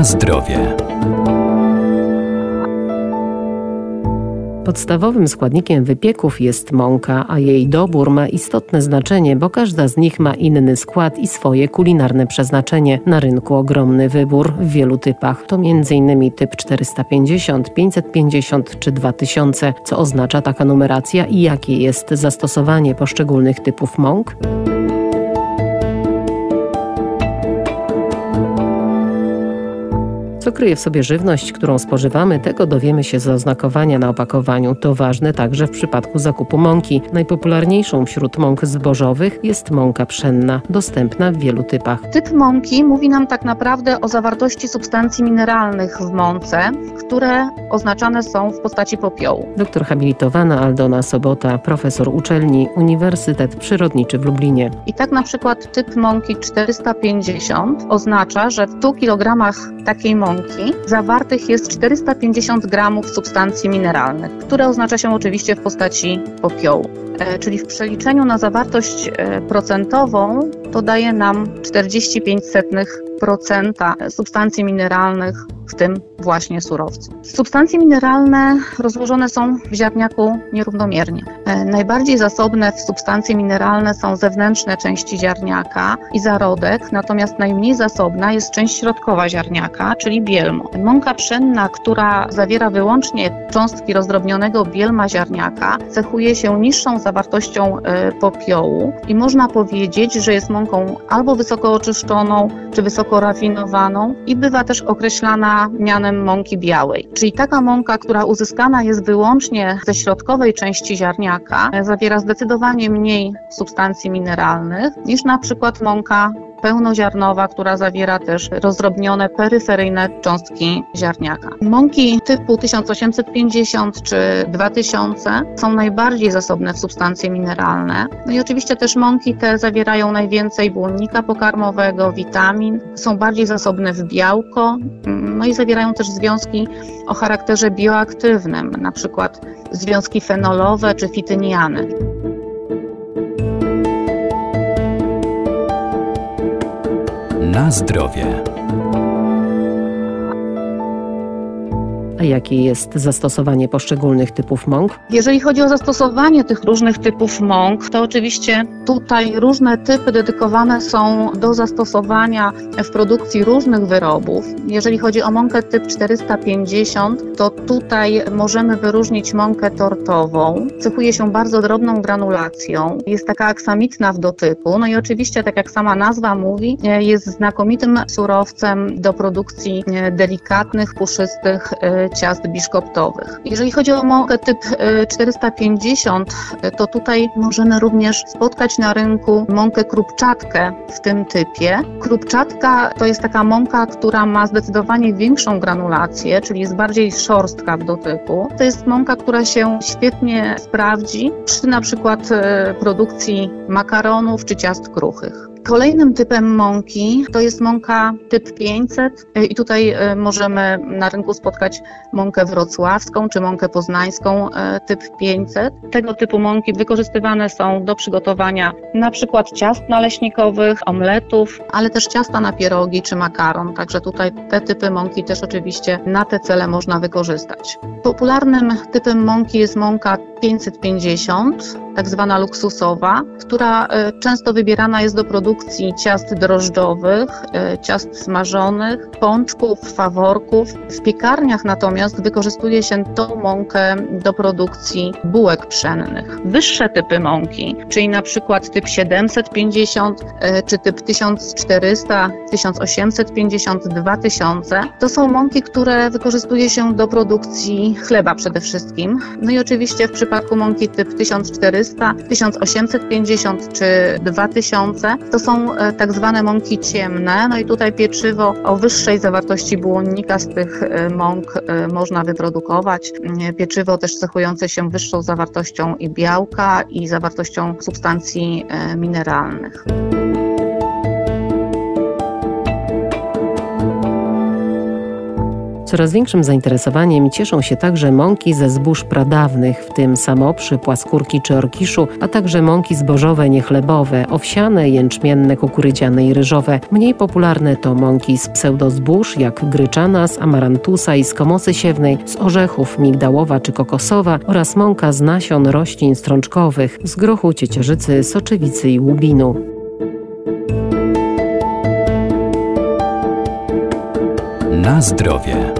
Na zdrowie. Podstawowym składnikiem wypieków jest mąka, a jej dobór ma istotne znaczenie, bo każda z nich ma inny skład i swoje kulinarne przeznaczenie. Na rynku ogromny wybór w wielu typach. To m.in. typ 450, 550 czy 2000. Co oznacza taka numeracja i jakie jest zastosowanie poszczególnych typów mąk? Co kryje w sobie żywność, którą spożywamy, tego dowiemy się z oznakowania na opakowaniu. To ważne także w przypadku zakupu mąki. Najpopularniejszą wśród mąk zbożowych jest mąka pszenna, dostępna w wielu typach. Typ mąki mówi nam tak naprawdę o zawartości substancji mineralnych w mące, które oznaczane są w postaci popiołu. Doktor habilitowana Aldona Sobota, profesor uczelni Uniwersytet Przyrodniczy w Lublinie. I tak na przykład typ mąki 450 oznacza, że w 100 kg takiej mąki mąki zawartych jest 450 gramów substancji mineralnych, które oznacza się oczywiście w postaci popiołu. E, czyli w przeliczeniu na zawartość e, procentową to daje nam 45% substancji mineralnych w tym właśnie surowcu. Substancje mineralne rozłożone są w ziarniaku nierównomiernie. E, najbardziej zasobne w substancje mineralne są zewnętrzne części ziarniaka i zarodek, natomiast najmniej zasobna jest część środkowa ziarniaka, czyli bielmo. Mąka pszenna, która zawiera wyłącznie cząstki rozdrobnionego bielma ziarniaka, cechuje się niższą zawartością e, popiołu i można powiedzieć, że jest mąką albo wysoko oczyszczoną, czy wysoko rafinowaną i bywa też określana mianem mąki białej. Czyli taka mąka, która uzyskana jest wyłącznie ze środkowej części ziarniaka, zawiera zdecydowanie mniej substancji mineralnych niż na przykład mąka pełnoziarnowa, która zawiera też rozdrobnione peryferyjne cząstki ziarniaka. Mąki typu 1850 czy 2000 są najbardziej zasobne w substancje mineralne. No i oczywiście też mąki te zawierają najwięcej błonnika pokarmowego, witamin, są bardziej zasobne w białko, no i zawierają też związki o charakterze bioaktywnym, na przykład związki fenolowe czy fityniany. Na zdrowie. A jakie jest zastosowanie poszczególnych typów mąk? Jeżeli chodzi o zastosowanie tych różnych typów mąk, to oczywiście tutaj różne typy dedykowane są do zastosowania w produkcji różnych wyrobów. Jeżeli chodzi o mąkę typ 450, to tutaj możemy wyróżnić mąkę tortową. Cechuje się bardzo drobną granulacją, jest taka aksamitna w dotyku, no i oczywiście, tak jak sama nazwa mówi, jest znakomitym surowcem do produkcji delikatnych, puszystych e, ciast biszkoptowych. Jeżeli chodzi o mąkę typ 450, e, e, to tutaj możemy również spotkać na rynku mąkę krupczatkę w tym typie. Krupczatka to jest taka mąka, która ma zdecydowanie większą granulację, czyli jest bardziej szorstka w dotyku. To jest mąka, która się świetnie sprawdzi przy na przykład e, produkcji makaronów czy ciast kruchych. Kolejnym typem mąki to jest mąka typ 500 i tutaj e, możemy na rynku spotkać mąkę wrocławską czy mąkę poznańską e, typ 500. Tego typu mąki wykorzystywane są do przygotowania na przykład ciast naleśnikowych, omletów, ale też ciasta na pierogi czy makaron. Także tutaj te typy mąki też oczywiście na te cele można wykorzystać. Popularnym typem mąki jest mąka 550, tak zwana luksusowa, która e, często wybierana jest do produkcji ciast drożdżowych, e, ciast smażonych, pączków, faworków. W piekarniach natomiast wykorzystuje się tą mąkę do produkcji bułek pszennych. Wyższe typy mąki, czyli na przykład typ 750 e, czy typ 1400, 1850, 2000, to są mąki, które wykorzystuje się do produkcji chleba przede wszystkim. No i oczywiście w przypadku mąki typ 1400, 1850 czy 2000 to są e, tak zwane mąki ciemne. No i tutaj pieczywo o wyższej zawartości błonnika z tych e, mąk e, można wyprodukować. Pieczywo też cechujące się wyższą zawartością i białka i zawartością substancji mineralnych. Coraz większym zainteresowaniem cieszą się także mąki ze zbóż pradawnych, w tym samoprzy, płaskórki czy orkiszu, a także mąki zbożowe, niechlebowe, owsiane, jęczmienne, kukurydziane i ryżowe. Mniej popularne to mąki z pseudozbóż, jak gryczana, z amarantusa i z komosy siewnej, z orzechów migdałowa czy kokosowa oraz mąka z nasion roślin strączkowych, z grochu, ciecierzycy, soczewicy i łubinu. Na zdrowie.